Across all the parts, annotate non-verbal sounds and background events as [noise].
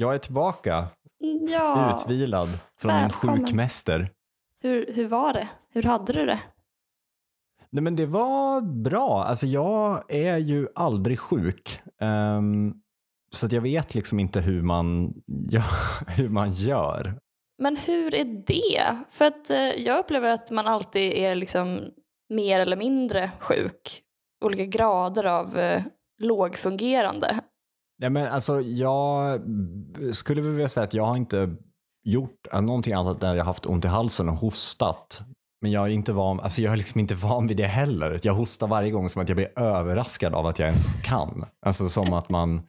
Jag är tillbaka, Ja, utvilad från välkommen. min sjukmäster. hur, hur var det? Hur hade du det? Nej men det var bra. Alltså jag är ju aldrig sjuk. Ehm, så jag vet liksom inte hur man, [laughs] gör, hur man gör. Men hur är det? För att eh, jag upplever att man alltid är liksom mer eller mindre sjuk. Olika grader av eh, lågfungerande. Nej men alltså jag skulle vilja säga att jag har inte gjort någonting annat än att jag har haft ont i halsen och hostat. Men jag är inte van, alltså jag är liksom inte van vid det heller. Jag hostar varje gång som att jag blir överraskad av att jag ens kan. Alltså som att man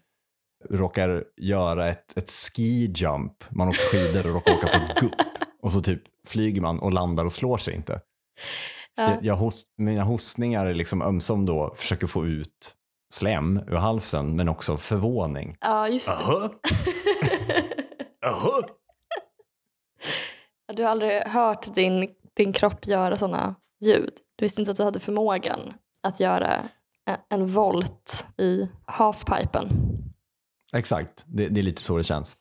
råkar göra ett, ett ski jump. Man åker skidor och råkar åka på ett gupp. Och så typ flyger man och landar och slår sig inte. Ja. det, jag host, mina hostningar är liksom ömsom då försöker få ut slem ur halsen men också förvåning. Ja, just det. Jaha? Jaha? Du har aldrig hört din, din kropp göra sådana ljud. Du visste inte att du hade förmågan att göra en, en volt i halfpipen. Exakt, det, det är lite så det känns.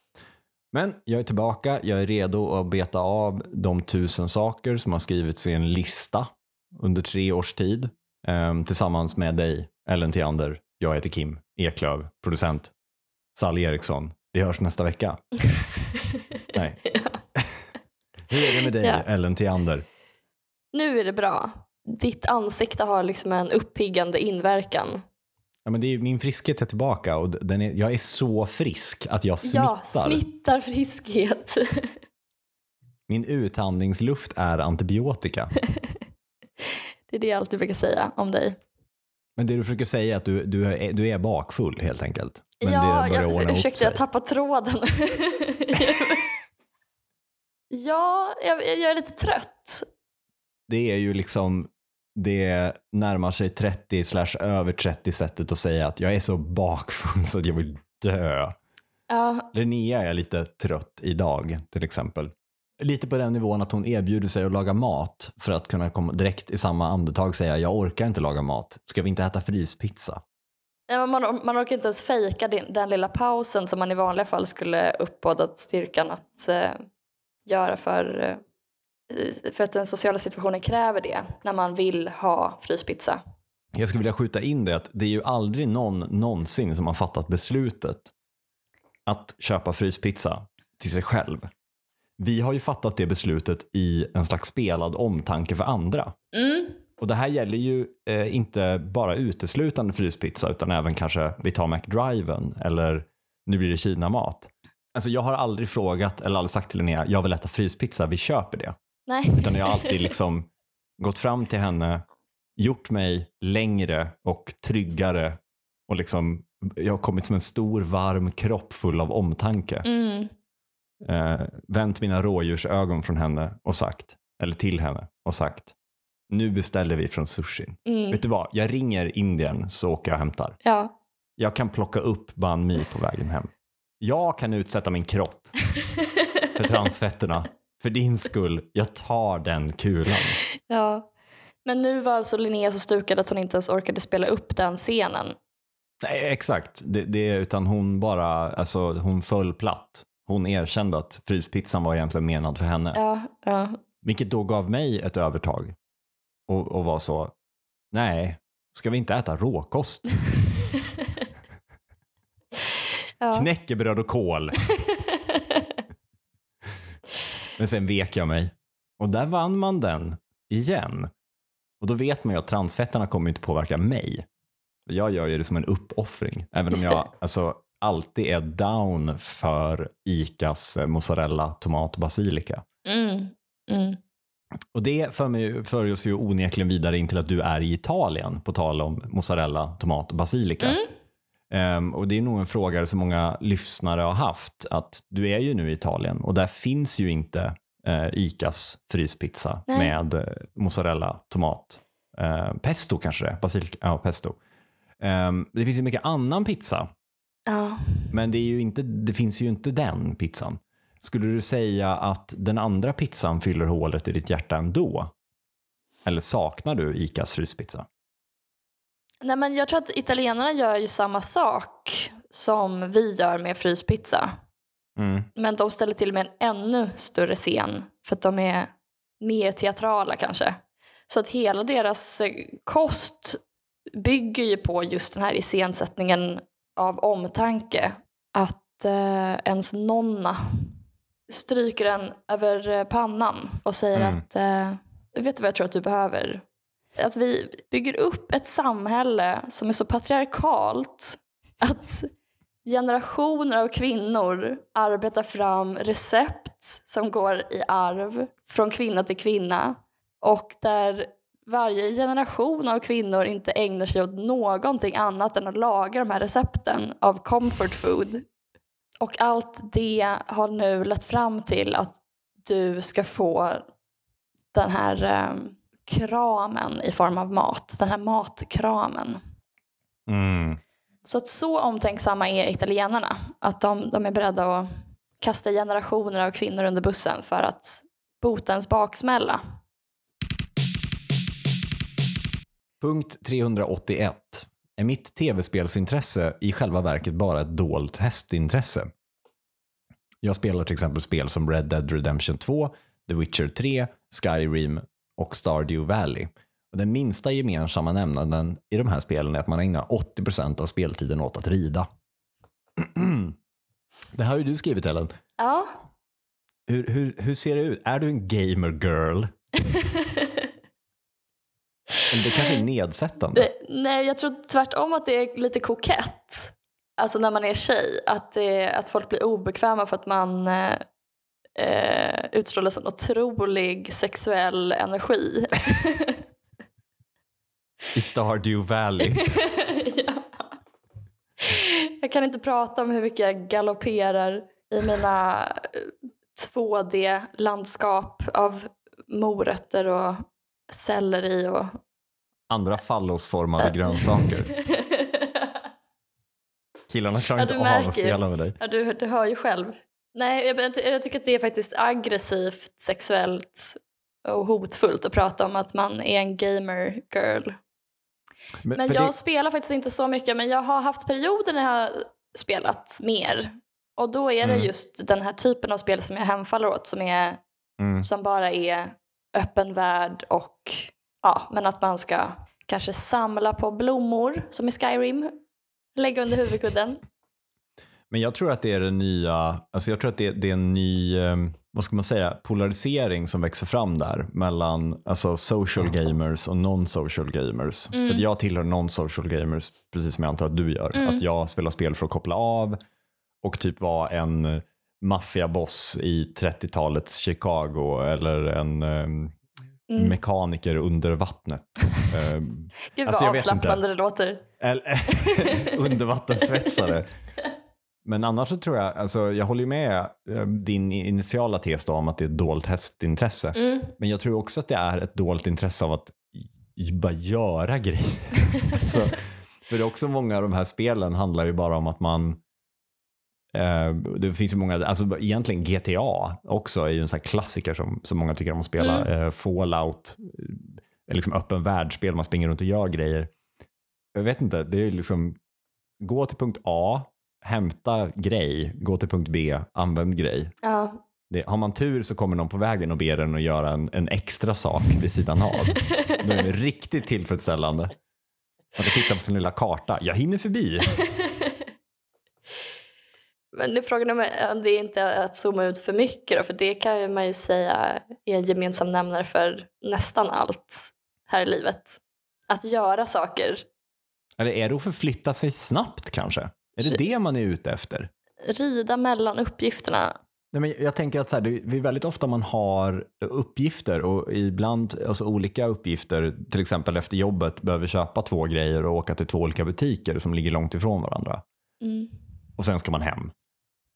Men jag är tillbaka, jag är redo att beta av de tusen saker som har skrivits i en lista under tre års tid ehm, tillsammans med dig, Ellen Theander. Jag heter Kim Eklöf, producent. Sally Eriksson. Vi hörs nästa vecka. [laughs] Nej. Hur är det med dig, Ja. Ellen Theander? Nu är det bra. Ditt ansikte har liksom en uppiggande inverkan. Ja, men det är, min friskhet är tillbaka och den är, jag är så frisk att jag smittar. Ja, smittar friskhet. [laughs] Min utandningsluft är antibiotika. [laughs] Det är det jag alltid brukar säga om dig. Men det du försöker säga är att du, du, är, du är bakfull helt enkelt. Men ja, det jag, upp ursäkta, jag tappar tråden. [laughs] ja, jag, jag är lite trött. Det är ju liksom det närmar sig 30 slash över 30 sättet att säga att jag är så bakfull så att jag vill dö. Ja, Linnea är lite trött idag till exempel. Lite på den nivån att hon erbjuder sig att laga mat för att kunna komma direkt i samma andetag säga jag orkar inte laga mat. Ska vi inte äta fryspizza? Ja, man, man orkar inte ens fejka den, den lilla pausen som man i vanliga fall skulle uppbådat styrkan att eh, göra för, eh, för att den sociala situationen kräver det när man vill ha fryspizza. Jag skulle vilja skjuta in det att det är ju aldrig någon någonsin som har fattat beslutet att köpa fryspizza till sig själv. Vi har ju fattat det beslutet i en slags spelad omtanke för andra. Mm. Och det här gäller ju eh, inte bara uteslutande fryspizza utan även kanske vi tar McDriven eller nu blir det Kina-mat. Alltså jag har aldrig frågat eller aldrig sagt till Linnea, jag vill äta fryspizza, vi köper det. Nej. Utan jag har alltid liksom gått fram till henne, gjort mig längre och tryggare och liksom, jag har kommit som en stor varm kropp full av omtanke. Mm. Eh, vänt mina rådjursögon från henne och sagt, eller till henne och sagt, nu beställer vi från sushin. Mm. Vet du vad, jag ringer Indien så åker jag och hämtar. Ja. Jag kan plocka upp banh mi på vägen hem. Jag kan utsätta min kropp för [laughs] transfetterna. För din skull, jag tar den kulan. ja. Men nu var alltså Linnea så stukad att hon inte ens orkade spela upp den scenen. Nej, exakt. Det, det, utan hon bara, alltså hon föll platt. Hon erkände att fryspizzan var egentligen menad för henne. Ja, ja. Vilket då gav mig ett övertag. Och, och var så, nej, ska vi inte äta råkost? [laughs] ja. Knäckebröd och kål. [laughs] Men sen vek jag mig. Och där vann man den igen. Och då vet man ju att transfetterna kommer inte påverka mig. Jag gör ju det som en uppoffring. Även Just om det. jag alltså, alltid är down för ICAs mozzarella, tomat och basilika. Mm. Mm. Och det för, mig, för oss ju onekligen vidare in till att du är i Italien, på tal om mozzarella, tomat och basilika. Mm. Ehm, och det är nog en fråga som många lyssnare har haft, att du är ju nu i Italien och där finns ju inte eh, ICAs fryspizza Nej. med eh, mozzarella, tomat, eh, pesto kanske det är, basilika, ja pesto. Ehm, det finns ju mycket annan pizza, Ja. men det, är ju inte, det finns ju inte den pizzan. Skulle du säga att den andra pizzan fyller hålet i ditt hjärta ändå? Eller saknar du ICAs fryspizza? Nej, men jag tror att italienarna gör ju samma sak som vi gör med fryspizza. Mm. Men de ställer till med en ännu större scen för att de är mer teatrala kanske. Så att hela deras eh, kost bygger ju på just den här iscensättningen av omtanke. Att eh, ens nonna stryker en över eh, pannan och säger Mm. att eh, vet du vad jag tror att du behöver? Att vi bygger upp ett samhälle som är så patriarkalt att generationer av kvinnor arbetar fram recept som går i arv från kvinna till kvinna och där varje generation av kvinnor inte ägnar sig åt någonting annat än att laga de här recepten av comfort food. Och allt det har nu lett fram till att du ska få den här eh, kramen i form av mat, den här matkramen. Mm. Så att så omtänksamma är italienarna. Att de, de är beredda att kasta generationer av kvinnor under bussen för att bota ens baksmälla. Punkt 381. Är mitt tv-spelsintresse i själva verket bara ett dolt hästintresse? Jag spelar till exempel spel som Red Dead Redemption 2, The Witcher 3, Skyrim och Stardew Valley. Och den minsta gemensamma nämnaren i de här spelen är att man ägnar 80% av speltiden åt att rida. [clears throat] det här har ju du skrivit Ellen. Ja. Hur, hur, hur ser det ut? Är du en gamer girl? [laughs] Eller det kanske är nedsättande. Det, nej, jag tror tvärtom att det är lite kokett. Alltså när man är tjej. Att, det, att folk blir obekväma för att man eh, eh, utstrålar sån otrolig sexuell energi. [laughs] I Stardew Valley. [laughs] ja. Jag kan inte prata om hur mycket jag galopperar i mina eh, 2D-landskap av morötter och selleri och... Andra fallosformade grönsaker. [laughs] Killarna klarar Ja, inte du av att märker. spela med dig. Ja, du, du hör ju själv. Nej, jag, jag, tycker att det är faktiskt aggressivt, sexuellt och hotfullt att prata om att man är en gamer girl. Men för jag det, spelar faktiskt inte så mycket, men jag har haft perioder när jag har spelat mer. Och då är det Mm. just den här typen av spel som jag hemfaller åt, som, är, mm, som bara är öppen värld och ja, men att man ska kanske samla på blommor, som i Skyrim, lägga under huvudkudden. men jag tror att det är det nya, alltså jag tror att det, det är en ny, eh, vad ska man säga, polarisering som växer fram där mellan alltså social gamers och non-social gamers. Mm. För att jag tillhör non-social gamers, precis som jag antar att du gör. Mm. Att jag spelar spel för att koppla av och typ vara en maffiaboss i 30-talets Chicago eller en ehm, Mm. mekaniker under vattnet. [laughs] Ehm, Gud Alltså, vad avslappnande det låter. [laughs] undervattenssvetsare. [laughs] Men annars så tror jag, alltså jag håller ju med eh, din initiala tes då om att det är ett dolt hästintresse. Mm. Men jag tror också att det är ett dolt intresse av att bara göra grejer. så, för det är också många av de här spelen handlar ju bara om att man det finns ju många, alltså egentligen GTA också är ju en sån här klassiker som, som många tycker om att spela. Mm. Eh, Fallout, eh, liksom öppen världsspel, man springer runt och gör grejer. Jag vet inte, det är ju liksom gå till punkt A, hämta grej, gå till punkt B, använd grej. Ja. Det, har man tur så kommer någon på vägen och ber en att göra en, en extra sak vid sidan av. Då är det [laughs] riktigt tillfredsställande. Att titta på sin lilla karta. Jag hinner förbi. [laughs] Men det är frågan om det är inte att zooma ut för mycket då, för det kan man ju säga är en gemensam nämnare för nästan allt här i livet. Att göra saker. Eller är det att förflytta sig snabbt kanske? Är det det man är ute efter? Rida mellan uppgifterna. Nej, men jag tänker att så här, det är väldigt ofta man har uppgifter och ibland alltså olika uppgifter, till exempel efter jobbet behöver köpa två grejer och åka till två olika butiker som ligger långt ifrån varandra. Mm. och sen ska man hem.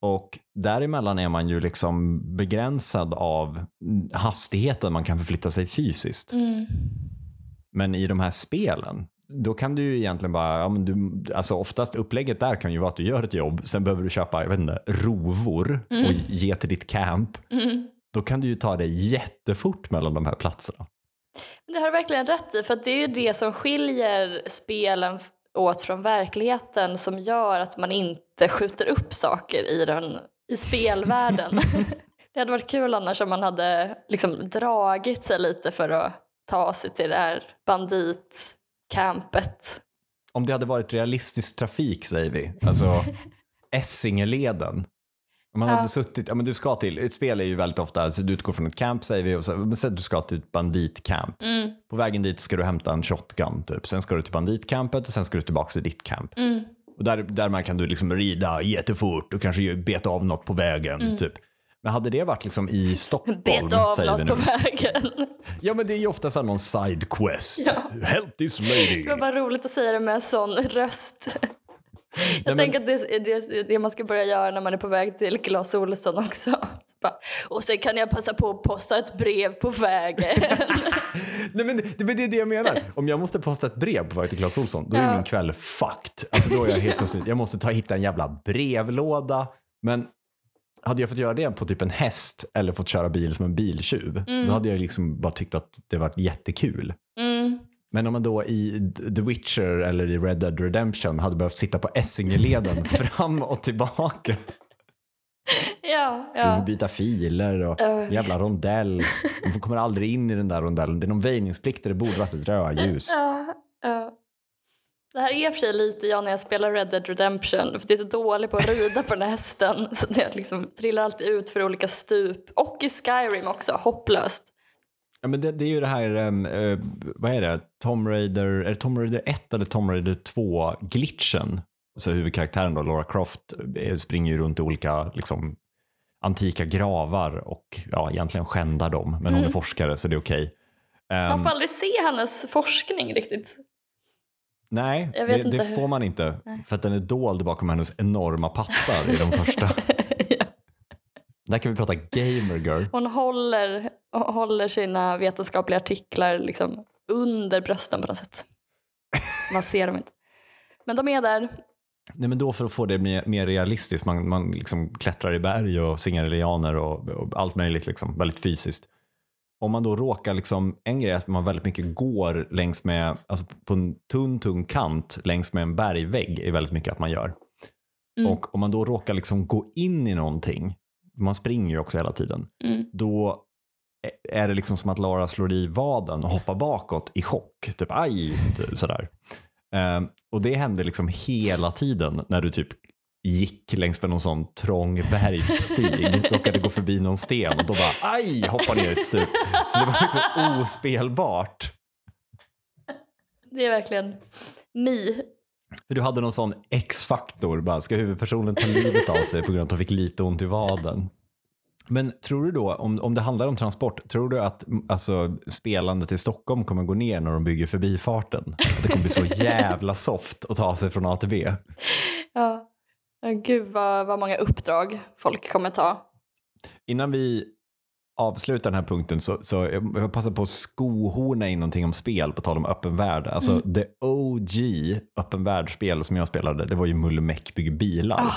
Och däremellan är man ju liksom begränsad av hastigheten man kan förflytta sig fysiskt. Mm. Men i de här spelen, då kan du ju egentligen bara, ja, men du, alltså oftast upplägget där kan ju vara att du gör ett jobb, sen behöver du köpa, jag vet inte, rovor och ge till ditt camp. Mm. Då kan du ju ta det jättefort mellan de här platserna. Det har du verkligen rätt i, för det är ju det som skiljer spelen åt från verkligheten som gör att man inte skjuter upp saker i, den, i spelvärlden. [laughs] det hade varit kul annars om man hade liksom dragit sig lite för att ta sig till det här banditcampet. Om det hade varit realistisk trafik säger vi, alltså [laughs] Essingeleden. Om man Ja. hade suttit, ja men du ska till, ett spel är ju väldigt ofta, alltså du utgår från ett camp säger vi och så, men sen du ska till ett banditcamp. Mm, På vägen dit ska du hämta en shotgun typ, sen ska du till banditcampet och sen ska du tillbaka till ditt camp. mm, Och där, där man kan du liksom rida jättefort och kanske beta av något på vägen typ. Men hade det varit liksom i Stockholm, Mm. [laughs] Beta av något på vägen. Ja men det är ju ofta så någon side quest. Ja. Help this lady. Det var bara roligt att säga det med en sån röst. Jag men- tänker att det är det, man ska börja göra när man är på väg till Clas Ohlson också. Så bara, och sen kan jag passa på att posta ett brev på vägen. [laughs] Nej men det, men det är det jag menar. Om jag måste posta ett brev på väg till Clas Ohlson, då är Ja. min kväll fucked. Alltså då är jag helt plötsligt, jag måste ta hitta en jävla brevlåda. Men hade jag fått göra det på typ en häst eller fått köra bil som en biltjuv, då hade jag liksom bara tyckt att det var jättekul. Men om man då i The Witcher eller i Red Dead Redemption hade behövt sitta på Essingeleden [laughs] fram och tillbaka. Ja, Du får ja. byta filer och Ja, en jävla rondell. Man kommer aldrig in i den där rondellen. Det är någon väjningsplikt där det borde varit ett rödljus. ja, ja. Det här är i och för sig lite jag när jag spelar Red Dead Redemption för det är så dålig på att rida på den här hästen så jag liksom trillar alltid ut för olika stup. Och i Skyrim också, hopplöst. Ja, men det, det är ju det här, um, eh, vad är det, Tom Raider, är det Tom Raider 1 eller Tom Raider 2 glitchen? Så huvudkaraktären då, Laura Croft, eh, springer ju runt i olika liksom, antika gravar och ja, egentligen skändar dem. Men hon är Mm. forskare så det är okej. Man Ehm, får aldrig se hennes forskning riktigt. nej, det, det får man inte. Nej. För att den är dold bakom hennes enorma pattar i de första. [laughs] Där kan vi prata gamer girl. Hon håller, håller sina vetenskapliga artiklar liksom under brösten på något sätt. Man ser dem inte. Men de är där. Nej, men då för att få det mer, mer realistiskt, man, man liksom klättrar i berg och svingar i lianer och, och allt möjligt, liksom, väldigt fysiskt. Om man då råkar, liksom, en grej är att man väldigt mycket går längs med, alltså på en tunn, tunn kant längs med en bergvägg är väldigt mycket att man gör. Mm. Och om man då råkar liksom gå in i någonting, man springer ju också hela tiden, Mm. då är det liksom som att Lara slår i vaden och hoppar bakåt i chock. Typ aj, typ sådär. Ehm, och det hände liksom hela tiden när du typ gick längs med någon sån trång bergsstig, [laughs] råkade gå förbi någon sten och då bara aj, hoppar ner ett stup. Så det var liksom [laughs] ospelbart. Det är verkligen mi. För du hade någon sån X-faktor, bara ska huvudpersonen ta livet av sig på grund av att de fick lite ont i vaden? Men tror du då, om, om det handlar om transport, tror du att mm, alltså, spelandet i Stockholm kommer gå ner när de bygger förbifarten? Att det kommer bli så jävla soft att ta sig från A till B? Ja. Ja, Gud vad, vad många uppdrag folk kommer ta. Innan vi avslutar den här punkten så, så jag passar på att skohorna in någonting om spel på tal om öppen värld. Alltså the OG öppen världsspel som jag spelade, det var ju Mulle Meck bygger bilar. Ah,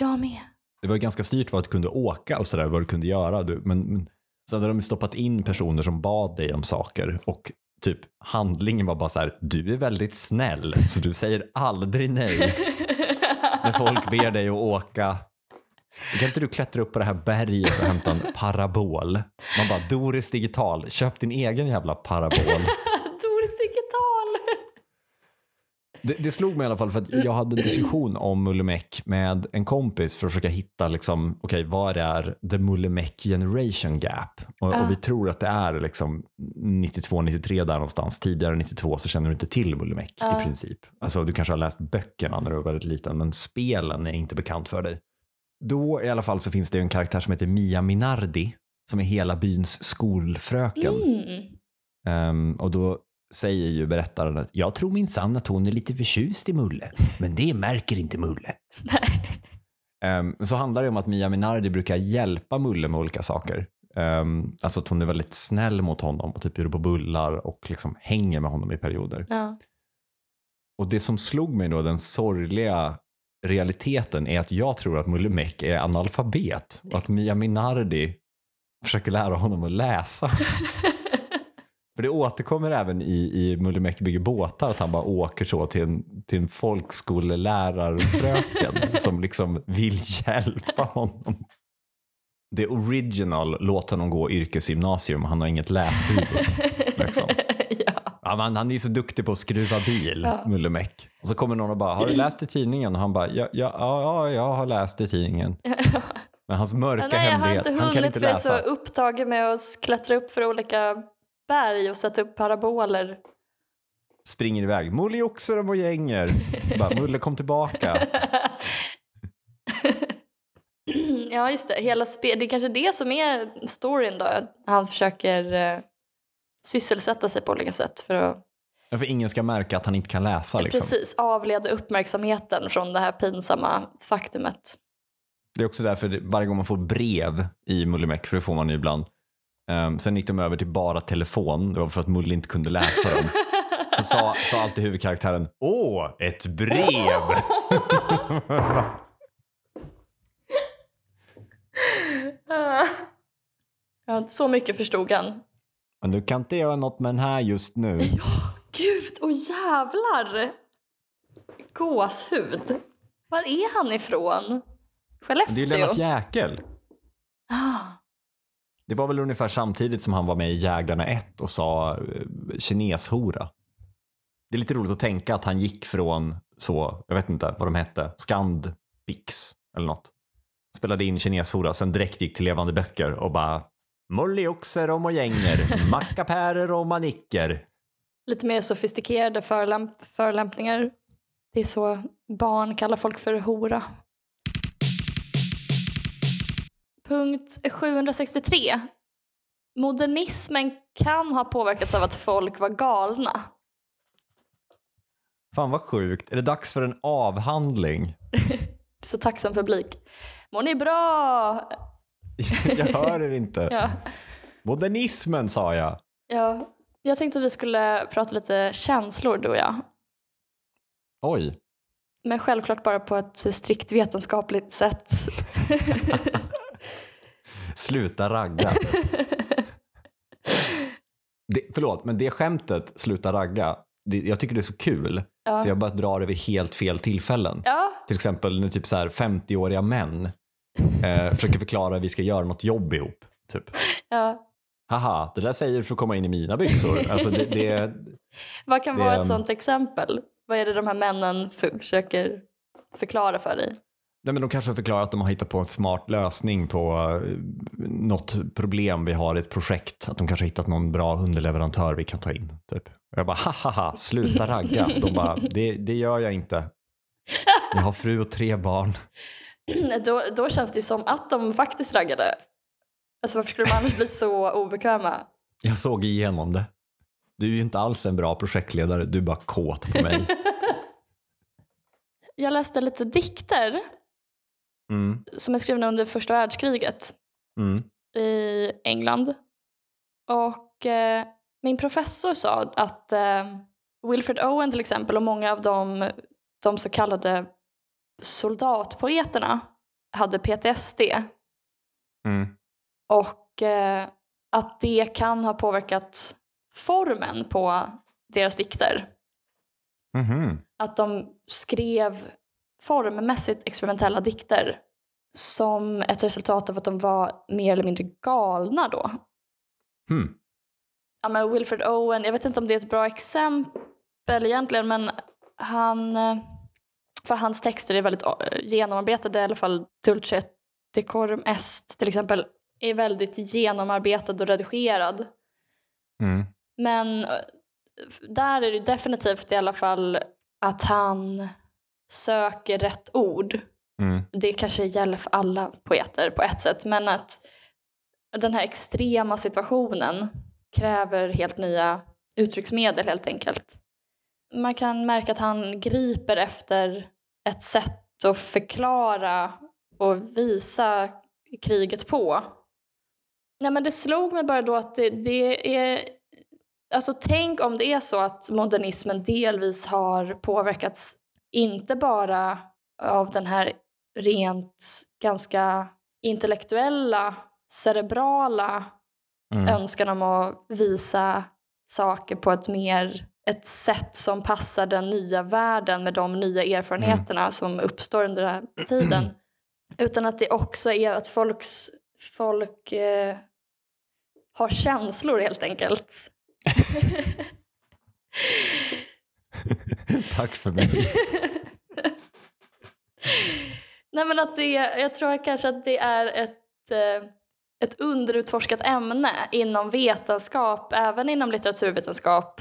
jag med. Det var ganska styrt vad du kunde åka och sådär, vad du kunde göra. Du, men, men så hade de stoppat in personer som bad dig om saker och typ handlingen var bara så här, du är väldigt snäll så du säger aldrig nej [laughs] när folk ber dig att åka. Kan inte du klättra upp på det här berget och hämta en [laughs] parabol? Man bara, Doris digital, köp din egen jävla parabol. [laughs] Doris digital. Det, det slog mig i alla fall för att jag hade en diskussion om Mullemäck med en kompis för att försöka hitta liksom, okej, vad är the Mullemäck generation gap? Och, och vi tror att det är liksom 92-93 där någonstans. Tidigare 92 så känner du inte till Mullemäck i princip. Alltså du kanske har läst böckerna när du var väldigt liten men spelen är inte bekant för dig. Då i alla fall så finns det en karaktär som heter Mia Minardi som är hela byns skolfröken. Mm. Ehm, och då säger ju berättaren att jag tror minsann att hon är lite förtjust i Mulle, men det märker inte Mulle. [laughs] Ehm, så handlar det om att Mia Minardi brukar hjälpa Mulle med olika saker. Um, alltså att hon är väldigt snäll mot honom och typ bjuder på bullar och liksom hänger med honom i perioder. Ja. Och det som slog mig då, den sorgliga realiteten, är att jag tror att Mulle Meck är analfabet och att Mia Minardi försöker lära honom att läsa. [laughs] För det återkommer även i, i Mulle Meck bygger båtar att han bara åker så till en, till en folkskolelärarfröken [laughs] som liksom vill hjälpa honom. Det original låt honom gå yrkesgymnasium, han har inget läshuvud. Liksom. Ja. Men han är ju så duktig på att skruva bil, Ja. Mulle Meck. Och så kommer någon och bara, har du läst i tidningen? Och han bara, ja, ja, ja, ja jag har läst i tidningen. Men hans mörka Nej, jag har hemlighet, inte han kan hunnit inte för jag är så läsa. upptagen med att klättra upp för olika berg och sätta upp paraboler. Springer iväg, Mulle Oxer och gänger. [laughs] Bara, Mulle kom tillbaka. [clears throat] ja, just det. Hela spe- det är kanske det som är storyn då. Han försöker eh, sysselsätta sig på olika sätt för att Ja, För ingen ska märka att han inte kan läsa. Liksom. precis avleda uppmärksamheten från det här pinsamma faktumet. Det är också därför varje gång man får brev i Mulle Meck, för det får man ju ibland. Um, sen gick de över till bara telefon, det var för att Mulle inte kunde läsa dem. [laughs] Så sa, sa alltid huvudkaraktären, åh, ett brev! [laughs] ja, så mycket förstod han. Men du kan inte göra något med den här just nu. [laughs] Gud, och jävlar! Gåshud. Var är han ifrån? Det är Skellefteå? Lennart Jäkel. Ah, Det var väl ungefär samtidigt som han var med i Jägarna 1 och sa eh, kineshora. Det är lite roligt att tänka att han gick från så, jag vet inte vad de hette, Scandbix eller något. Spelade in kineshora, sen direkt gick till Levande böcker och bara Mollioxer och mojänger, [laughs] mackapärer och manicker. lite mer sofistikerade förlämp- förolämpningar. Det är så barn kallar folk för hora. Punkt 763. Modernismen kan ha påverkats av att folk var galna. Fan vad sjukt. Är det dags för en avhandling? [laughs] Så tacksam publik. Mår ni bra? [laughs] Jag hör er inte. Ja. Modernismen sa jag. ja. Jag tänkte att vi skulle prata lite känslor du och jag. Oj. Men självklart bara på ett strikt vetenskapligt sätt. [laughs] Sluta ragga. [laughs] Det, förlåt, men det skämtet, sluta ragga, det, jag tycker det är så kul. Ja. Så jag bara drar det vid helt fel tillfällen. Ja, Till exempel när typ så här 50-åriga män eh, försöker förklara att vi ska göra något jobb ihop. Typ. ja. Haha, det där säger du för att komma in i mina byxor. Alltså det, det, Vad kan Det- vara ett sånt exempel? Vad är det de här männen för, försöker förklara för dig? nej men de kanske förklarar att de har hittat på en smart lösning på eh, något problem vi har i ett projekt. Att de kanske har hittat någon bra underleverantör vi kan ta in. Typ. Och jag bara, hahaha, sluta ragga. De bara, det, det gör jag inte. Jag har fru och tre barn. [clears throat] då, då känns det ju som att de faktiskt raggade. Alltså varför skulle de annars bli så obekväma? Jag såg igenom det. Du är ju inte alls en bra projektledare, du är bara kåt på mig. [laughs] Jag läste lite dikter Mm, som är skrivna under första världskriget mm, i England. Och eh, min professor sa att eh, Wilfred Owen till exempel och många av de, de så kallade soldatpoeterna hade PTSD. mm. Och eh, att det kan ha påverkat formen på deras dikter. Mhm. Att de skrev formmässigt experimentella dikter som ett resultat av att de var mer eller mindre galna då. Hmm. Ja, men Wilfred Owen, jag vet inte om det är ett bra exempel egentligen men han, eh, för hans texter är väldigt eh, genomarbetade, i alla fall Dulce Decorum Est till exempel, är väldigt genomarbetad och redigerad. Mm. Men eh, där är det definitivt i alla fall att han söker rätt ord. Mm. Det kanske gäller för alla poeter på ett sätt, men att den här extrema situationen kräver helt nya uttrycksmedel helt enkelt. Man kan märka att han griper efter ett sätt att förklara och visa kriget på. Nej, men det slog mig bara då att det, det är... Alltså tänk om det är så att modernismen delvis har påverkats inte bara av den här rent ganska intellektuella, cerebrala Mm. önskan om att visa saker på ett mer ett sätt som passar den nya världen med de nya erfarenheterna mm. som uppstår under den här tiden. [clears throat] Utan att det också är att folks, folk eh, har känslor helt enkelt. [laughs] Tack för mig. [laughs] Nej men att det, jag tror kanske att det är ett, eh, ett underutforskat ämne inom vetenskap, även inom litteraturvetenskap.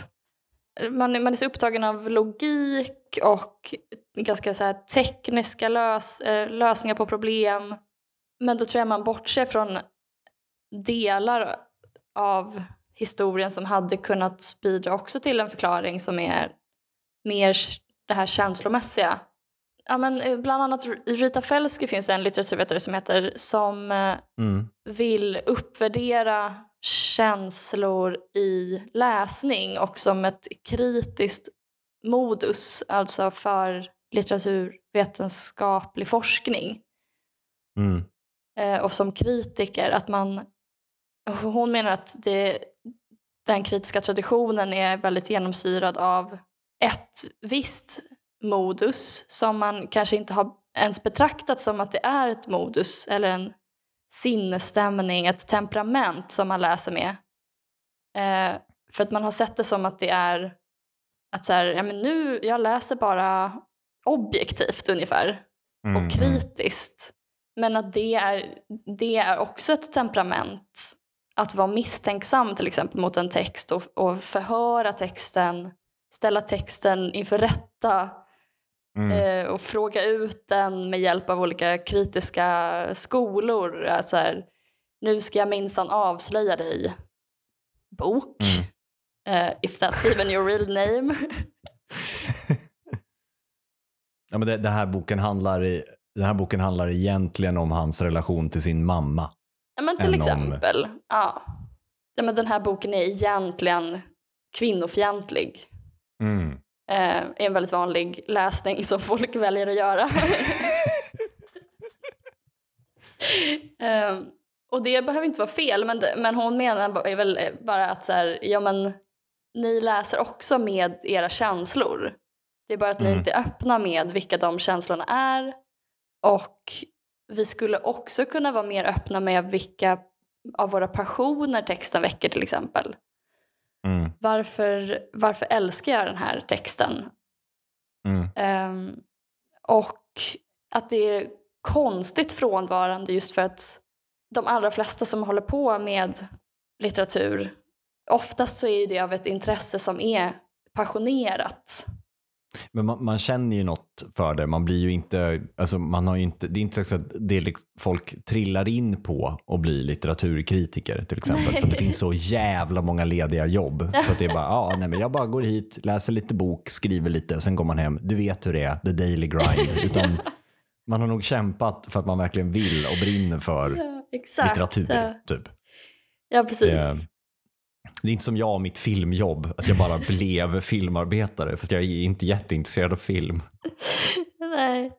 Man, man är så upptagen av logik och ganska så tekniska lös, eh, lösningar på problem. Men då tror jag man bortser från delar av historien som hade kunnat bidra också till en förklaring som är mer det här känslomässiga. Ja, men eh, bland annat Rita Felski finns en litteraturvetare som heter som eh, mm. vill uppvärdera känslor i läsning och som ett kritiskt modus, alltså för litteraturvetenskaplig forskning. Mm. Eh, och som kritiker, att man... Hon menar att det, den kritiska traditionen är väldigt genomsyrad av ett visst modus som man kanske inte har ens betraktat som att det är ett modus eller en sinnesstämning, ett temperament som man läser med. Eh, för att man har sett det som att det är att så här, ja, men nu, jag läser bara objektivt ungefär mm, och mm. kritiskt. Men att det är, det är också ett temperament. Att vara misstänksam till exempel mot en text och, och förhöra texten, ställa texten inför rätta mm. eh, och fråga ut den med hjälp av olika kritiska skolor. Alltså här, nu ska jag minsann avslöja dig. Bok. Mm. Uh, if that's even your real name. [laughs] ja, men det, det, här boken handlar i, den här boken handlar egentligen om hans relation till sin mamma. Ja, men till exempel. Om... Ja. ja. men den här boken är egentligen kvinnofientlig. Mm. Eh, är en väldigt vanlig läsning som folk väljer att göra. [laughs] eh, och det behöver inte vara fel, men, men hon menar väl bara att så här, ja, men, ni läser också med era känslor. Det är bara att mm. ni inte är öppna med vilka de känslorna är. Och vi skulle också kunna vara mer öppna med vilka av våra passioner texten väcker till exempel. Mm. Varför, varför älskar jag den här texten? Mm. Um, och att det är konstigt frånvarande just för att de allra flesta som håller på med litteratur, oftast så är det av ett intresse som är passionerat. Men man, man, känner ju något för det. Man blir ju inte, alltså man har inte, det är inte så att det liksom, folk trillar in på att bli litteraturkritiker till exempel. Nej. För det finns så jävla många lediga jobb. Så att det är bara, ja, nej, men jag bara går hit, läser lite bok, skriver lite och sen går man hem. Du vet hur det är, the daily grind. Utan man har nog kämpat för att man verkligen vill och brinner för ja, litteratur. Ja. Typ. Ja, precis. Eh, det är inte som jag och mitt filmjobb, att jag bara blev filmarbetare fast jag är inte jätteintresserad av film. Nej.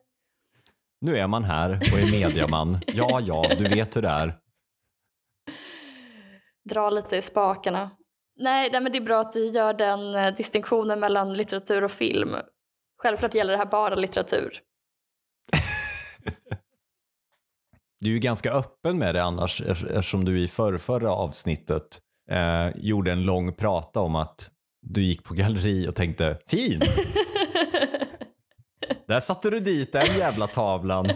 Nu är man här och är mediaman. Ja, ja, du vet hur det är. Dra lite i spakarna. Nej, nej men det är bra att du gör den eh, distinktionen mellan litteratur och film. Självklart gäller det här bara litteratur. [laughs] du är ju ganska öppen med det annars eftersom du i förrförra avsnittet eh, gjorde en lång prata om att du gick på galleri och tänkte fint. [laughs] Där satte du dit den jävla tavlan.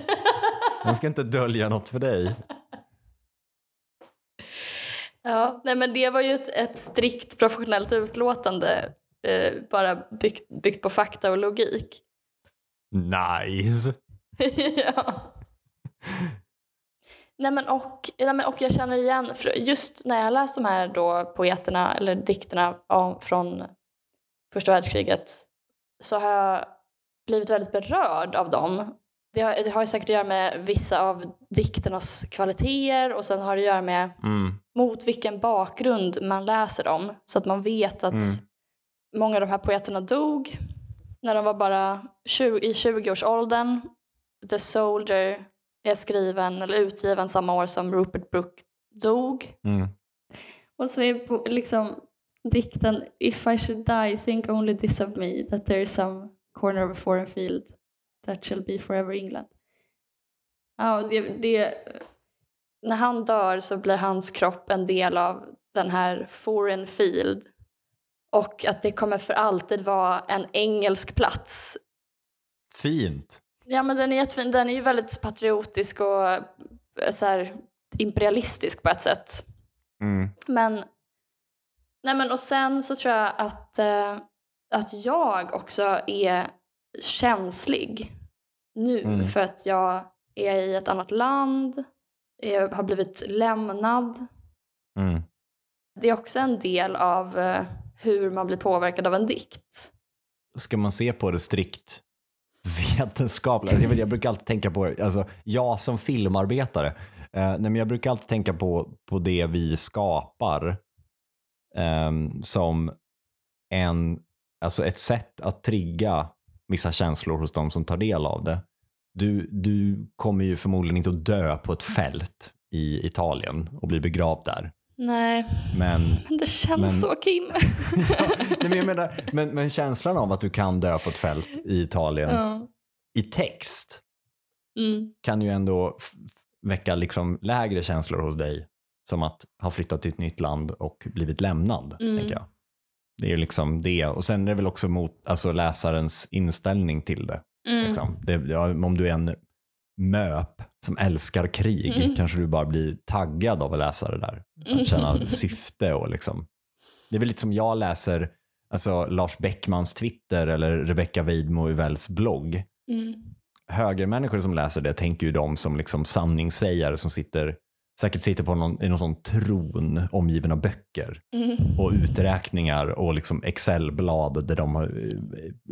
Den ska inte dölja något för dig. Ja, nej men det var ju ett, ett strikt professionellt utlåtande eh, bara byggt, byggt på fakta och logik. Nice. [laughs] ja. Nej men, och, nej men och jag känner igen, just när jag läst de här då poeterna eller dikterna från första världskriget så har jag blivit väldigt berörd av dem. Det har, det har ju säkert att göra med vissa av dikternas kvaliteter och sen har det att göra med mm. mot vilken bakgrund man läser dem. Så att man vet att mm. många av de här poeterna dog när de var bara 20, i 20-årsåldern. The Soldier är skriven eller utgiven samma år som Rupert Brooke dog. Mm. Och så är liksom dikten If I should die, think only this of me, that there is some corner of a foreign field that shall be forever England. Ja, det, det, när han dör så blir hans kropp en del av den här foreign field och att det kommer för alltid vara en engelsk plats. Fint. Ja, men den är jättefin. Den är ju väldigt patriotisk och eh, så här, imperialistisk på ett sätt. Mm. Men, nej men och sen så tror jag att, eh, att jag också är känslig nu Mm. för att jag är i ett annat land, jag har blivit lämnad. Mm. Det är också en del av eh, hur man blir påverkad av en dikt. Ska man se på det strikt vetenskapligt? Alltså jag, jag brukar alltid tänka på, alltså, jag som filmarbetare, eh, nej, men jag brukar alltid tänka på, på det vi skapar eh, som en, alltså ett sätt att trigga vissa känslor hos de som tar del av det. Du, du kommer ju förmodligen inte att dö på ett fält i Italien och bli begravd där. Nej, Men, men det känns Men- så Kim. [laughs] nej, men, menar, men, men känslan av att du kan dö på ett fält i Italien ja. i text mm. kan ju ändå väcka liksom lägre känslor hos dig som att ha flyttat till ett nytt land och blivit lämnad. Mm. Jag. Det är ju liksom det. Och sen är det väl också mot alltså, läsarens inställning till det. Mm. Liksom. det ja, om du är en möp som älskar krig Mm. kanske du bara blir taggad av att läsa det där. Mm. Att känna [laughs] syfte och liksom. Det är väl lite som jag läser alltså, Lars Bäckmans Twitter eller Rebecca Weidmo Uvells blogg Mm. högermänniskor som läser det tänker ju de som liksom sanningssägare som sitter, säkert sitter på någon, i någon sån tron omgiven av böcker Mm. och uträkningar och liksom Excelblad där de har-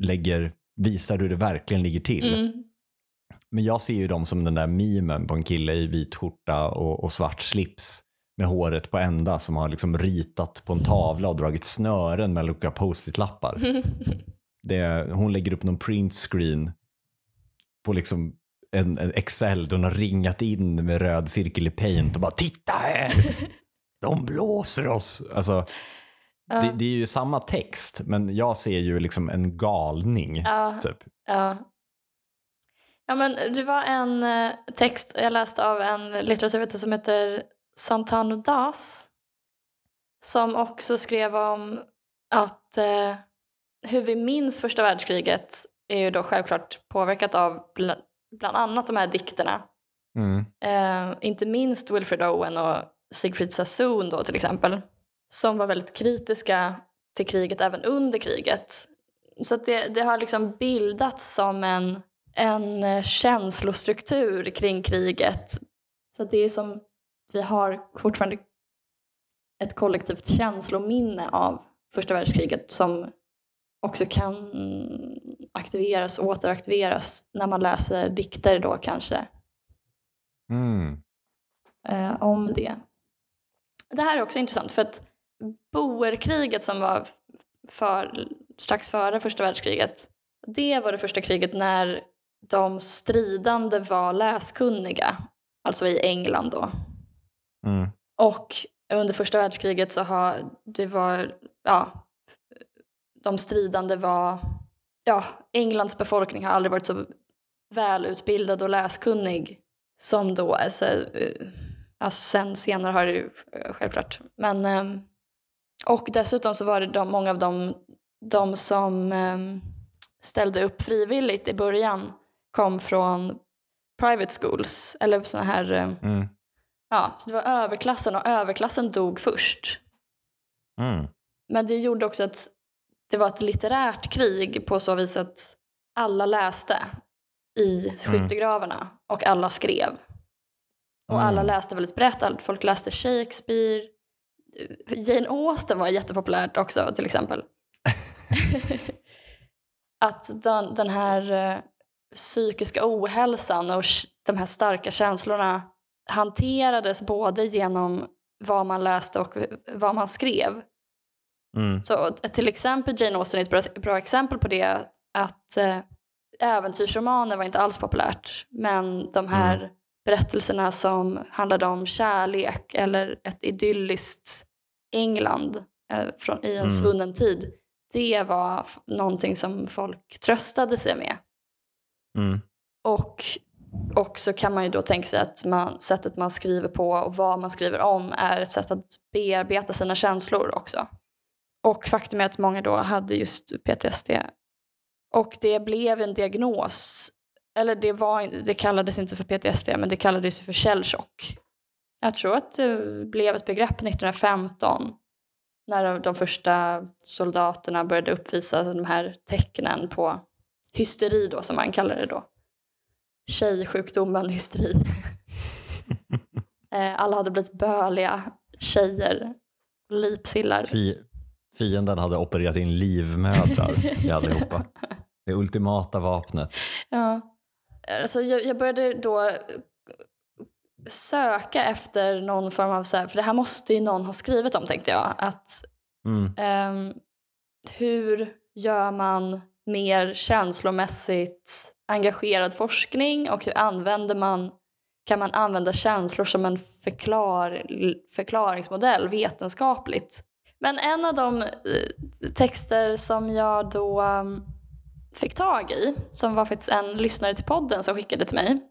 lägger, visar hur det verkligen ligger till. Mm. Men jag ser ju dem som den där memen på en kille i vit skjorta och, och svart slips med håret på ända som har liksom ritat på en tavla och dragit snören med olika post-it-lappar. [laughs] Det, hon lägger upp någon print screen på liksom en, en Excel där hon har ringat in med röd cirkel i paint och bara titta här! De blåser oss. Alltså, Ja. det, det är ju samma text men jag ser ju liksom en galning. Ja. Typ. Ja. Ja, men det var en eh, text jag läste av en litteraturvetare som heter Santanu Das som också skrev om att eh, hur vi minns första världskriget är ju då självklart påverkat av bl- bland annat de här dikterna. Mm. Eh, inte minst Wilfred Owen och Siegfried Sassoon då till exempel. Som var väldigt kritiska till kriget även under kriget. Så det, det har liksom bildats som en, en eh, känslostruktur kring kriget. Så det är som, vi har fortfarande ett kollektivt känslominne av första världskriget som också kan aktiveras och återaktiveras när man läser dikter då kanske Mm. eh, om det. Det här är också intressant för att boerkriget som var för, strax före första världskriget, det var det första kriget när de stridande var läskunniga, alltså i England då. Mm. Och under första världskriget så har det var, ja, de stridande var, ja, Englands befolkning har aldrig varit så välutbildad och läskunnig som då, alltså, eh, alltså sen senare har det ju eh, självklart. Men, ehm, och dessutom så var det de, många av dem, de som ehm, ställde upp frivilligt i början kom från private schools, eller såna här ehm, Mm. Ja, så det var överklassen och överklassen dog först. Mm. Men det gjorde också att det var ett litterärt krig på så vis att alla läste i skyttegravarna och alla skrev. Och alla Mm. läste väldigt brett. Folk läste Shakespeare. Jane Austen var jättepopulärt också till exempel. [laughs] [laughs] att den, den här eh, psykiska ohälsan och de här starka känslorna hanterades både genom vad man läste och vad man skrev. Mm. Så till exempel Jane Austen är ett bra, bra exempel på det att eh, äventyrsromaner var inte alls populärt men de här berättelserna som handlade om kärlek eller ett idylliskt England eh, från, i en Mm. svunnen tid, det var någonting som folk tröstade sig med. Mm. Och så kan man ju då tänka sig att man, sättet man skriver på och vad man skriver om är ett sätt att bearbeta sina känslor också. Och faktum är att många då hade just PTSD. Och det blev en diagnos, eller det, var, det kallades inte för PTSD men det kallades ju för källchock. Jag tror att det blev ett begrepp 1915 när de första soldaterna började uppvisa de här tecknen på hysteri då som man kallar det då. Tjejsjukdomen [laughs] hysteri. [laughs] Eh, Alla hade blivit böliga tjejer, lipsillar. Fi- fienden hade opererat in livmödrar i allihopa. [laughs] Det ultimata vapnet. Ja. Alltså jag, jag började då söka efter någon form av, så här, för det här måste ju någon ha skrivit om tänkte jag, att Mm. Ehm, hur gör man mer känslomässigt engagerad forskning och hur använder man, kan man använda känslor som en förklar, förklaringsmodell vetenskapligt? Men en av de eh, texter som jag då um, fick tag i, som var faktiskt en lyssnare till podden som skickade till mig,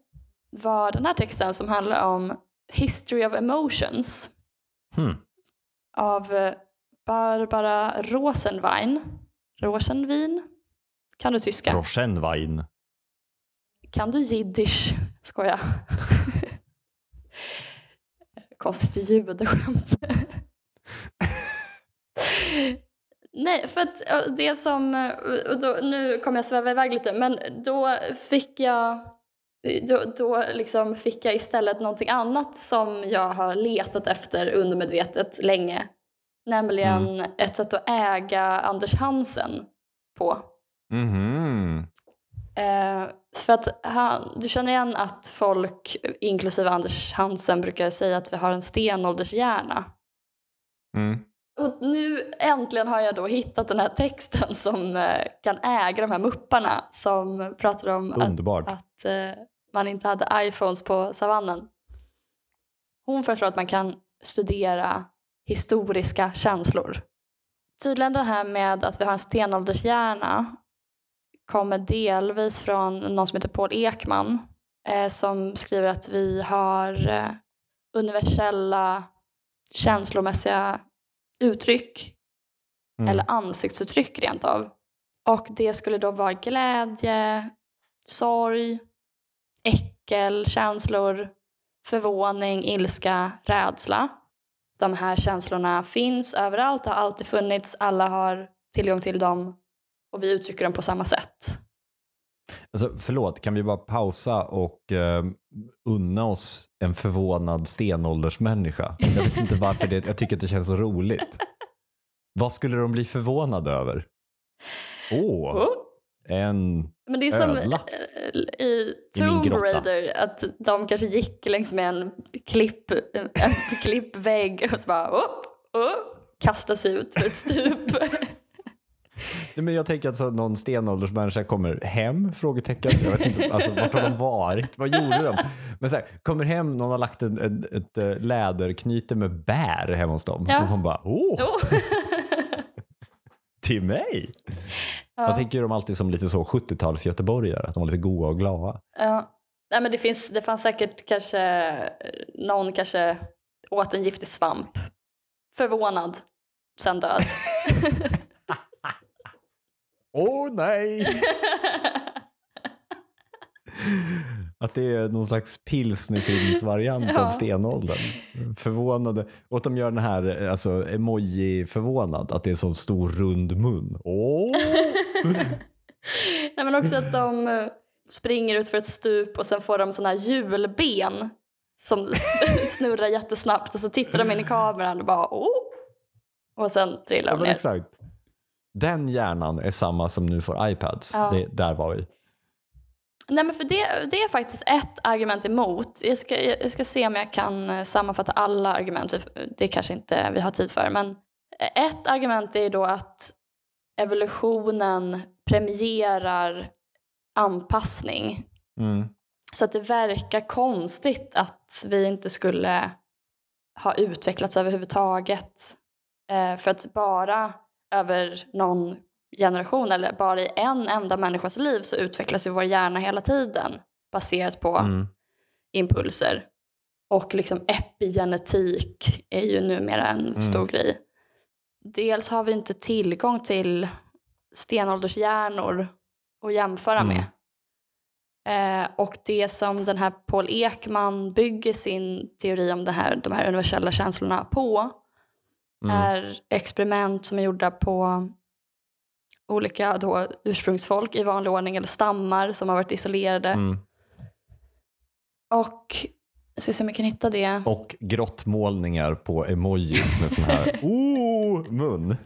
var den här texten som handlar om History of Emotions Hmm. av eh, Barbara Rosenwein. Rosenvin? Kan du tyska? Rosenwein. Kan du jiddisch? Skoja. [laughs] Konstigt judeskämt. [laughs] Nej, för att det som... Och då, nu kommer jag sväva iväg lite, men då fick jag... Då, då liksom fick jag istället någonting annat som jag har letat efter undermedvetet länge. Nämligen ett sätt att äga Anders Hansen på. Mhm. Eh, för att han, du känner igen att folk, inklusive Anders Hansen, brukar säga att vi har en stenåldershjärna. Mm. Och nu äntligen har jag då hittat den här texten som eh, kan äga de här mupparna som pratar om att, Underbart. att eh, man inte hade iPhones på savannen. Hon föreslår att man kan studera historiska känslor. Tydligen det här med att vi har en stenåldershjärna kommer delvis från någon som heter Paul Ekman eh, som skriver att vi har eh, universella känslomässiga uttryck Mm. eller ansiktsuttryck rent av. Och det skulle då vara glädje, sorg, äckel, känslor, förvåning, ilska, rädsla. De här känslorna finns överallt, har alltid funnits, alla har tillgång till dem och vi uttrycker dem på samma sätt. Alltså, förlåt, kan vi bara pausa och eh, unna oss en förvånad stenåldersmänniska? Jag vet inte varför det, jag tycker att det känns så roligt. Vad skulle de bli förvånade över? Åh, Oh. en... Men det är som Ödla. eh, i Tomb grotta. Raider, att de kanske gick längs med en, klipp, en [laughs] klippvägg och så bara upp, upp, kasta sig ut för ett stup. [laughs] [laughs] Nej, men jag tänker att så någon stenåldersmänniska kommer hem? Frågetecken. Jag vet inte, alltså, vart har de varit? Vad gjorde de? Men så här, kommer hem, någon har lagt en, ett, ett, eh, läderknyte med bär hemma hos dem. Ja. Och man bara, åh, Jo. [laughs] till mig? Ja. Jag tänker dem alltid som lite så 70-tals göteborgare, att de var lite goa och glada. Ja. Nej, men det, finns, det fanns säkert kanske någon kanske åt en giftig svamp. Förvånad, sen död. [laughs] Åh nej! [laughs] Att det är någon slags pilsnerfilmsvariant Ja. av stenåldern. Förvånade. Och att de gör den här alltså, emoji-förvånad. Att det är en sån stor rund mun. Åh! [laughs] Nej, men också att de eh, springer ut för ett stup och sen får de såna här hjulben som [laughs] snurrar jättesnabbt och så tittar de in i kameran och bara åh. Och sen trillar Ja, de men ner. exakt. Den hjärnan är samma som nu får iPads. Ja. Det, där var vi. Nej men för det, det är faktiskt ett argument emot. Jag ska, jag ska se om jag kan eh, sammanfatta alla argument. Det kanske inte vi har tid för. Men ett argument är då att evolutionen premierar anpassning. Mm. Så att det verkar konstigt att vi inte skulle ha utvecklats överhuvudtaget. Eh, för att bara över någon generation eller bara i en enda människas liv så utvecklas ju vår hjärna hela tiden baserat på Mm. impulser. Och liksom epigenetik är ju numera en stor grej. Dels har vi inte tillgång till stenåldershjärnor att jämföra Mm. med. Eh, och det som den här Paul Ekman bygger sin teori om det här, de här universella känslorna på Mm. är experiment som är gjorda på olika då ursprungsfolk i vanlig ordning eller stammar som har varit isolerade. Mm. Och jag ska se om jag kan hitta det. Och grottmålningar på emojis med sån här [laughs] oh, mun.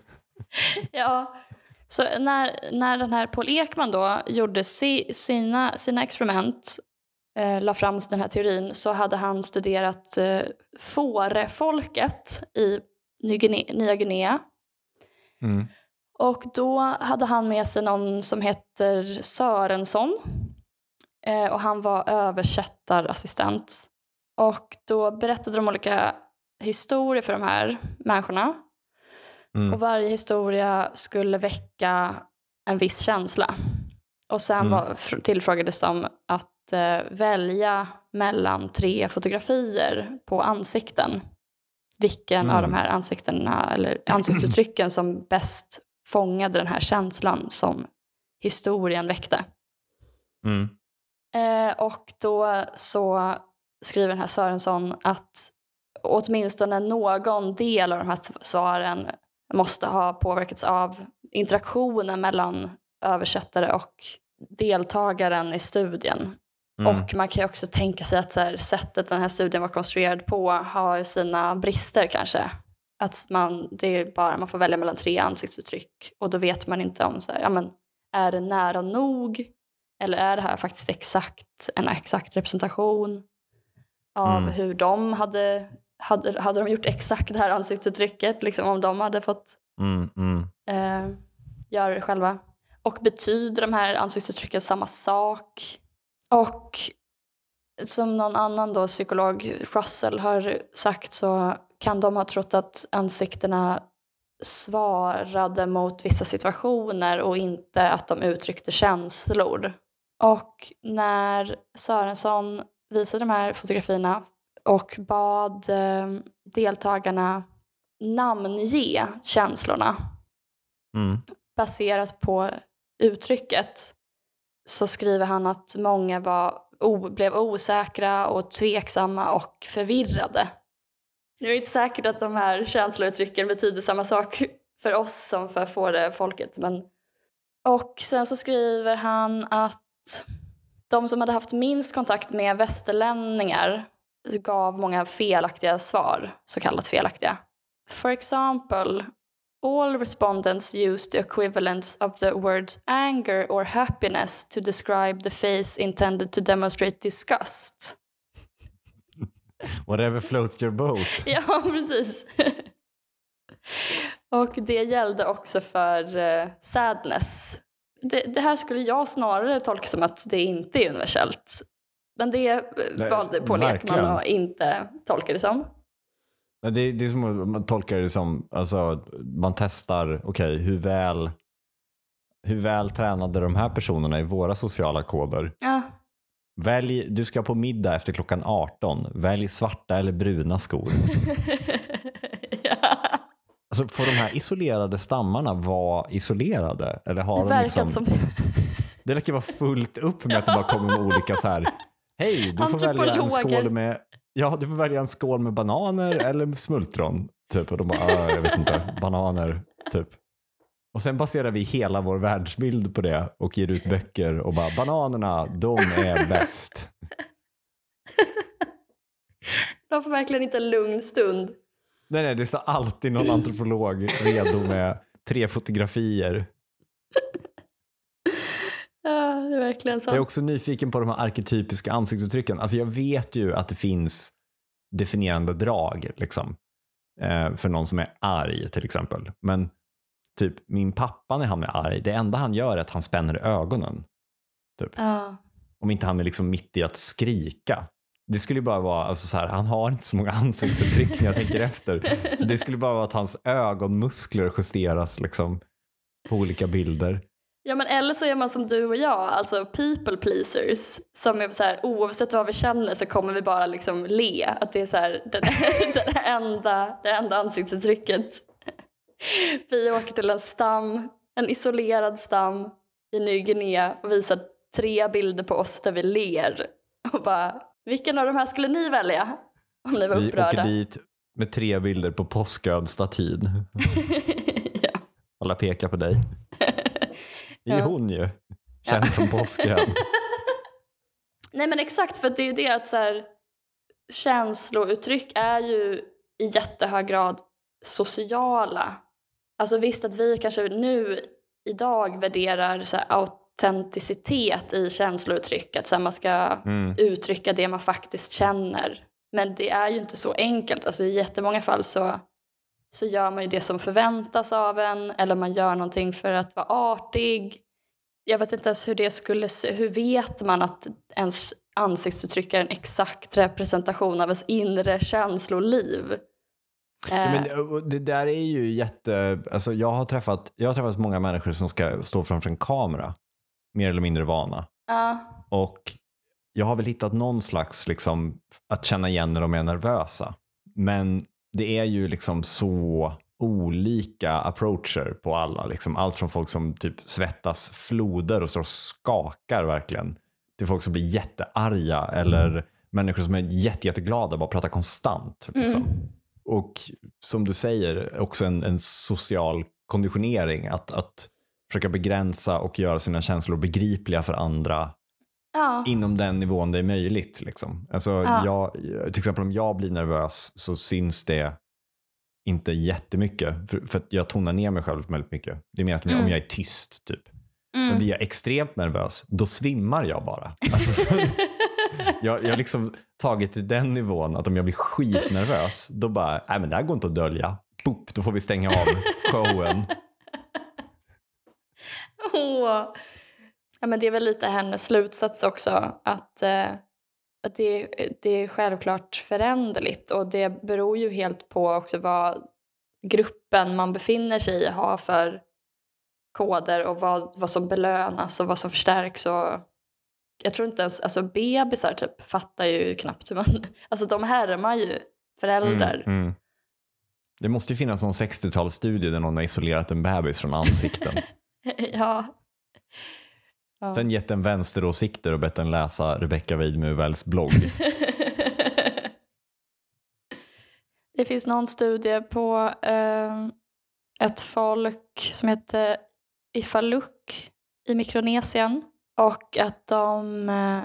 Ja. Så när, när den här Paul Ekman då gjorde si, sina, sina experiment, eh, la fram den här teorin, så hade han studerat eh, fårefolket i Nya Guinea. Mm. Och då hade han med sig någon som heter Sörensson. Eh, och han var översättarassistent. Och då berättade de olika historier för de här människorna. Mm. Och varje historia skulle väcka en viss känsla. Och sen Mm. var, fr- tillfrågades de att eh, välja mellan tre fotografier på ansikten. Vilken av Mm. de här ansiktena, eller ansiktsuttrycken som bäst fångade den här känslan som historien väckte. Mm. Eh, och då så skriver den här Sörensson att åtminstone någon del av de här svaren måste ha påverkats av interaktionen mellan översättare och deltagaren i studien. Mm. Och man kan ju också tänka sig att så här, sättet den här studien var konstruerad på har sina brister kanske. Att man, det är bara, man får välja mellan tre ansiktsuttryck och då vet man inte om så här, ja, men, är det nära nog eller är det här faktiskt exakt en exakt representation av Mm. hur de hade, hade, hade de gjort exakt det här ansiktsuttrycket, liksom om de hade fått Mm. Mm. eh, göra det själva. Och betyder de här ansiktsuttrycken samma sak? Och som någon annan då, psykolog, Russell, har sagt så kan de ha trott att ansiktena svarade mot vissa situationer och inte att de uttryckte känslor. Och när Sörensson visade de här fotografierna och bad eh, deltagarna namnge känslorna Mm. baserat på uttrycket så skriver han att många var, o, blev osäkra och tveksamma och förvirrade. Nu är det inte säkert att de här känslouttrycken betyder samma sak för oss som för fårefolket. Men... Och sen så skriver han att de som hade haft minst kontakt med västerlänningar gav många felaktiga svar, så kallat felaktiga. For example, all respondents used the equivalents of the words anger or happiness to describe the face intended to demonstrate disgust. [laughs] Whatever floats your boat. [laughs] Ja, precis. [laughs] Och det gällde också för uh, sadness. Det, det här skulle jag snarare tolka som att det inte är universellt. Men det eh, valde Paul. Ekman att inte tolka det som. Men Det, det är som att man tolkar det som, alltså, man testar, okej, hur väl hur väl tränade de här personerna i våra sociala koder? Ja, Välj, du ska på middag efter klockan 18. Välj svarta eller bruna skor. [laughs] ja. Alltså, får de här isolerade stammarna vara isolerade? Eller har det de verkar liksom, som det. det verkar vara fullt upp med att det bara kommer med olika så här. Hej, du får välja en skål med Ja, du får välja en skål med bananer [laughs] eller smultron. Typ. Och de bara, "Ah, jag vet inte, bananer, typ. Och sen baserar vi hela vår världsbild på det och ger ut böcker och bara, bananerna, de är [laughs] bäst. De får verkligen inte en lugn stund. Nej, nej, det står alltid någon [laughs] antropolog redo med tre fotografier. Ja, det är verkligen så. Jag är också nyfiken på de här arketypiska ansiktsuttrycken. Alltså jag vet ju att det finns definierande drag liksom. Eh, för någon som är arg till exempel. Men typ min pappa när han är arg, det enda han gör är att han spänner ögonen. Ja. Om inte han är liksom mitt i att skrika. Det skulle bara vara, alltså så här, han har inte så många [laughs] ansiktsuttryck när jag tänker efter. Så det skulle bara vara att hans ögonmuskler justeras liksom på olika bilder. Ja men eller så är man som du och jag, alltså people pleasers. Som är så här, oavsett vad vi känner så kommer vi bara liksom le. Att det är så här, [laughs] det, det, enda, det enda ansiktsuttrycket. Vi åker till en stam, en isolerad stam i Ny Guinea och visar tre bilder på oss där vi ler. Och bara, vilken av de här skulle ni välja? Om ni var Vi upprörda. åker dit med tre bilder på påsköd-statyn. [laughs] ja. Alla pekar på dig. Det är Ja. hon ju. Känd från Påskön. [laughs] Nej men exakt, för det är ju det att så här, känslouttryck är ju i jättehög grad sociala. Alltså visst att vi kanske nu idag värderar så här, autenticitet i känslouttryck, att så här, man ska Mm. uttrycka det man faktiskt känner. Men det är ju inte så enkelt. Alltså, I jättemånga fall så, så gör man ju det som förväntas av en eller man gör någonting för att vara artig. Jag vet inte ens hur det skulle se Hur vet man att ens ansiktsuttryck är en exakt representation av ens inre känsloliv? Ja, Eh, men, och det där är ju jätte... Alltså, jag, har träffat, jag har träffat många människor som ska stå framför en kamera. Mer eller mindre vana. ja, Och jag har väl hittat någon slags liksom, att känna igen när de är nervösa. Men det är ju liksom så olika approacher på alla. Liksom allt från folk som typ svettas floder och står och skakar verkligen. Till folk som blir jättearga eller människor som är jätte, jätteglada och bara pratar konstant. Liksom. Och som du säger, också en, en social konditionering. Att, att försöka begränsa och göra sina känslor begripliga för andra ja. inom den nivån det är möjligt. Liksom. Alltså, Ja. jag, till exempel om jag blir nervös så syns det inte jättemycket. För, för att jag tonar ner mig själv väldigt mycket. Det är mer att om jag- om jag är tyst typ. Men Mm. blir jag extremt nervös, då svimmar jag bara. [laughs] Alltså, så, jag, jag har liksom tagit till den nivån att om jag blir skitnervös, då bara, nej men det här går inte att dölja. Boop, då får vi stänga av showen. [laughs] Åh. Ja, men det är väl lite hennes slutsats också. Att, eh, att det, det är självklart föränderligt. Och det beror ju helt på också vad gruppen man befinner sig i har för koder och vad, vad som belönas och vad som förstärks. Och jag tror inte ens, alltså bebisar typ fattar ju knappt hur man, [laughs] alltså de härmar ju föräldrar. Mm, mm. Det måste ju finnas någon 60-talsstudie där någon har isolerat en bebis från ansikten. [laughs] ja. Ja. Sen gett den vänsteråsikter och bett den läsa Rebecca Weidmuvells blogg. [laughs] Det finns någon studie på eh, ett folk som heter Ifaluk i Mikronesien och att de eh,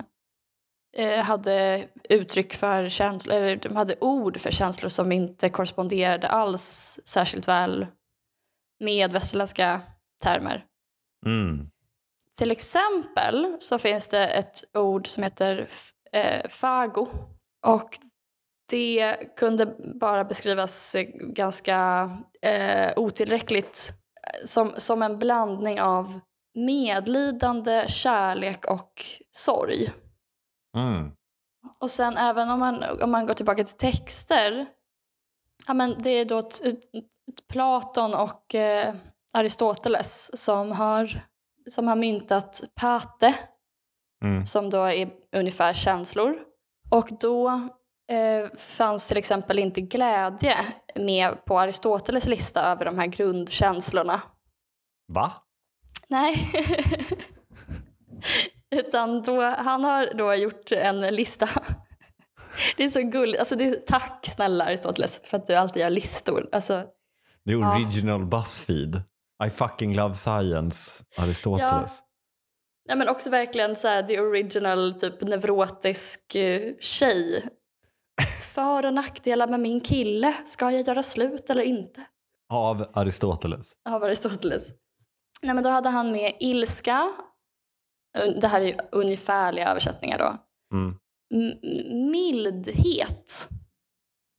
eh, hade uttryck för känslor, eller de hade ord för känslor som inte korresponderade alls särskilt väl med västerländska termer. Mm. Till exempel så finns det ett ord som heter eh, fago och det kunde bara beskrivas ganska eh, otillräckligt eh, som, som en blandning av medlidande, kärlek och sorg. Mm. Och sen även om man, om man går tillbaka till texter, ja men det är då ett, ett Platon och eh, Aristoteles som har, som har myntat pate, Mm. som då är ungefär känslor. Och då eh, fanns till exempel inte glädje med på Aristoteles lista över de här grundkänslorna. Va? Nej. [laughs] Utan då, han har då gjort en lista. Det är så gulligt. Alltså det är, tack snälla Aristoteles för att du alltid gör listor. Alltså, Det är Ja. original Buzzfeed. I fucking love science, Aristoteles. ja, men också verkligen så här, the original typ neurotisk eh, tjej. För och nackdelar med min kille. Ska jag göra slut eller inte? Av Aristoteles. Av Aristoteles. Nej, men då hade han med ilska. Det här är ju ungefärliga översättningar då. Mm. Mildhet,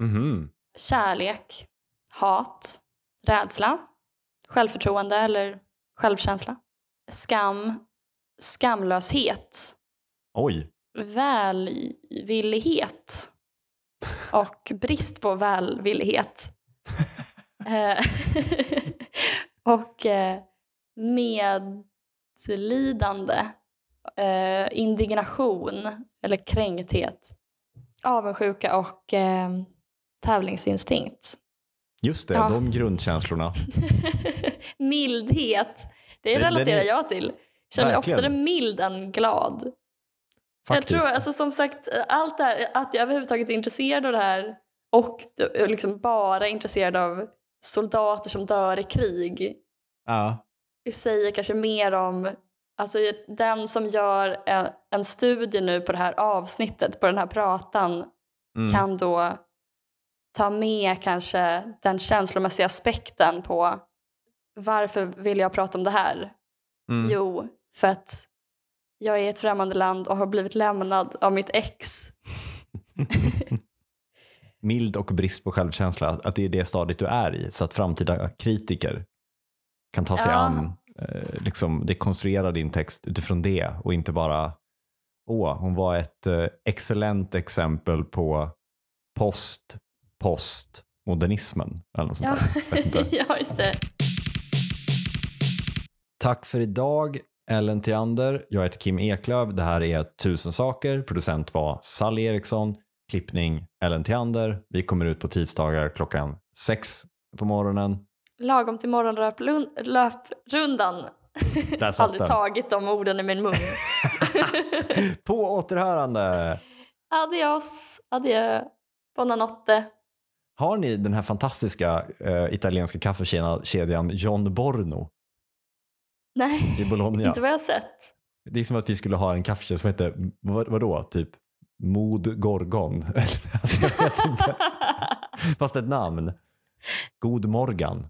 Mhm. kärlek, hat, rädsla, självförtroende eller självkänsla, skam, skamlöshet, Oj. välvillighet och brist på välvillighet. [laughs] Eh, [laughs] och eh, medlidande, eh, indignation eller kränkthet, avundsjuka och tävlingsinstinkt. Just det, Ja. de grundkänslorna. [laughs] Mildhet, det relaterar är- jag till. Känner mig Verkligen. oftare mild än glad. Faktiskt. Jag tror alltså som sagt allt det här, att jag överhuvudtaget är intresserad av det här och liksom bara intresserad av soldater som dör i krig Ja. det säger kanske mer om alltså den som gör en, en studie nu på det här avsnittet, på den här pratan Mm. kan då ta med kanske den känslomässiga aspekten på varför vill jag prata om det här? Mm. Jo, för att jag är i ett främmande land och har blivit lämnad av mitt ex. [laughs] Mild och brist på självkänsla, att det är det stadiet du är i. Så att framtida kritiker kan ta sig Ja. an, eh, liksom dekonstruera din text utifrån det och inte bara åh, hon var ett eh, excellent exempel på post, post, modernismen. Eller något sånt Ja, [laughs] ja just det. Tack för idag, Ellen Theander. Jag heter Kim Eklöf. Det här är Tusen saker. Producent var Sally Eriksson. Klippning Ellen Theander. Vi kommer ut på tisdagar klockan sex på morgonen. Lagom till morgonlöprundan. Där satt [laughs] Aldrig den. tagit de orden i min mun. [laughs] På återhörande! Adios, adjö, buonanotte. Har ni den här fantastiska eh, italienska kaffekedjan John Borno? Nej, i Bologna? inte vad jag har sett. Det är som att vi skulle ha en kaffekedja som heter, vad, vadå, typ Mod Gorgon? [laughs] alltså, [laughs] Fast ett namn. God Morgan.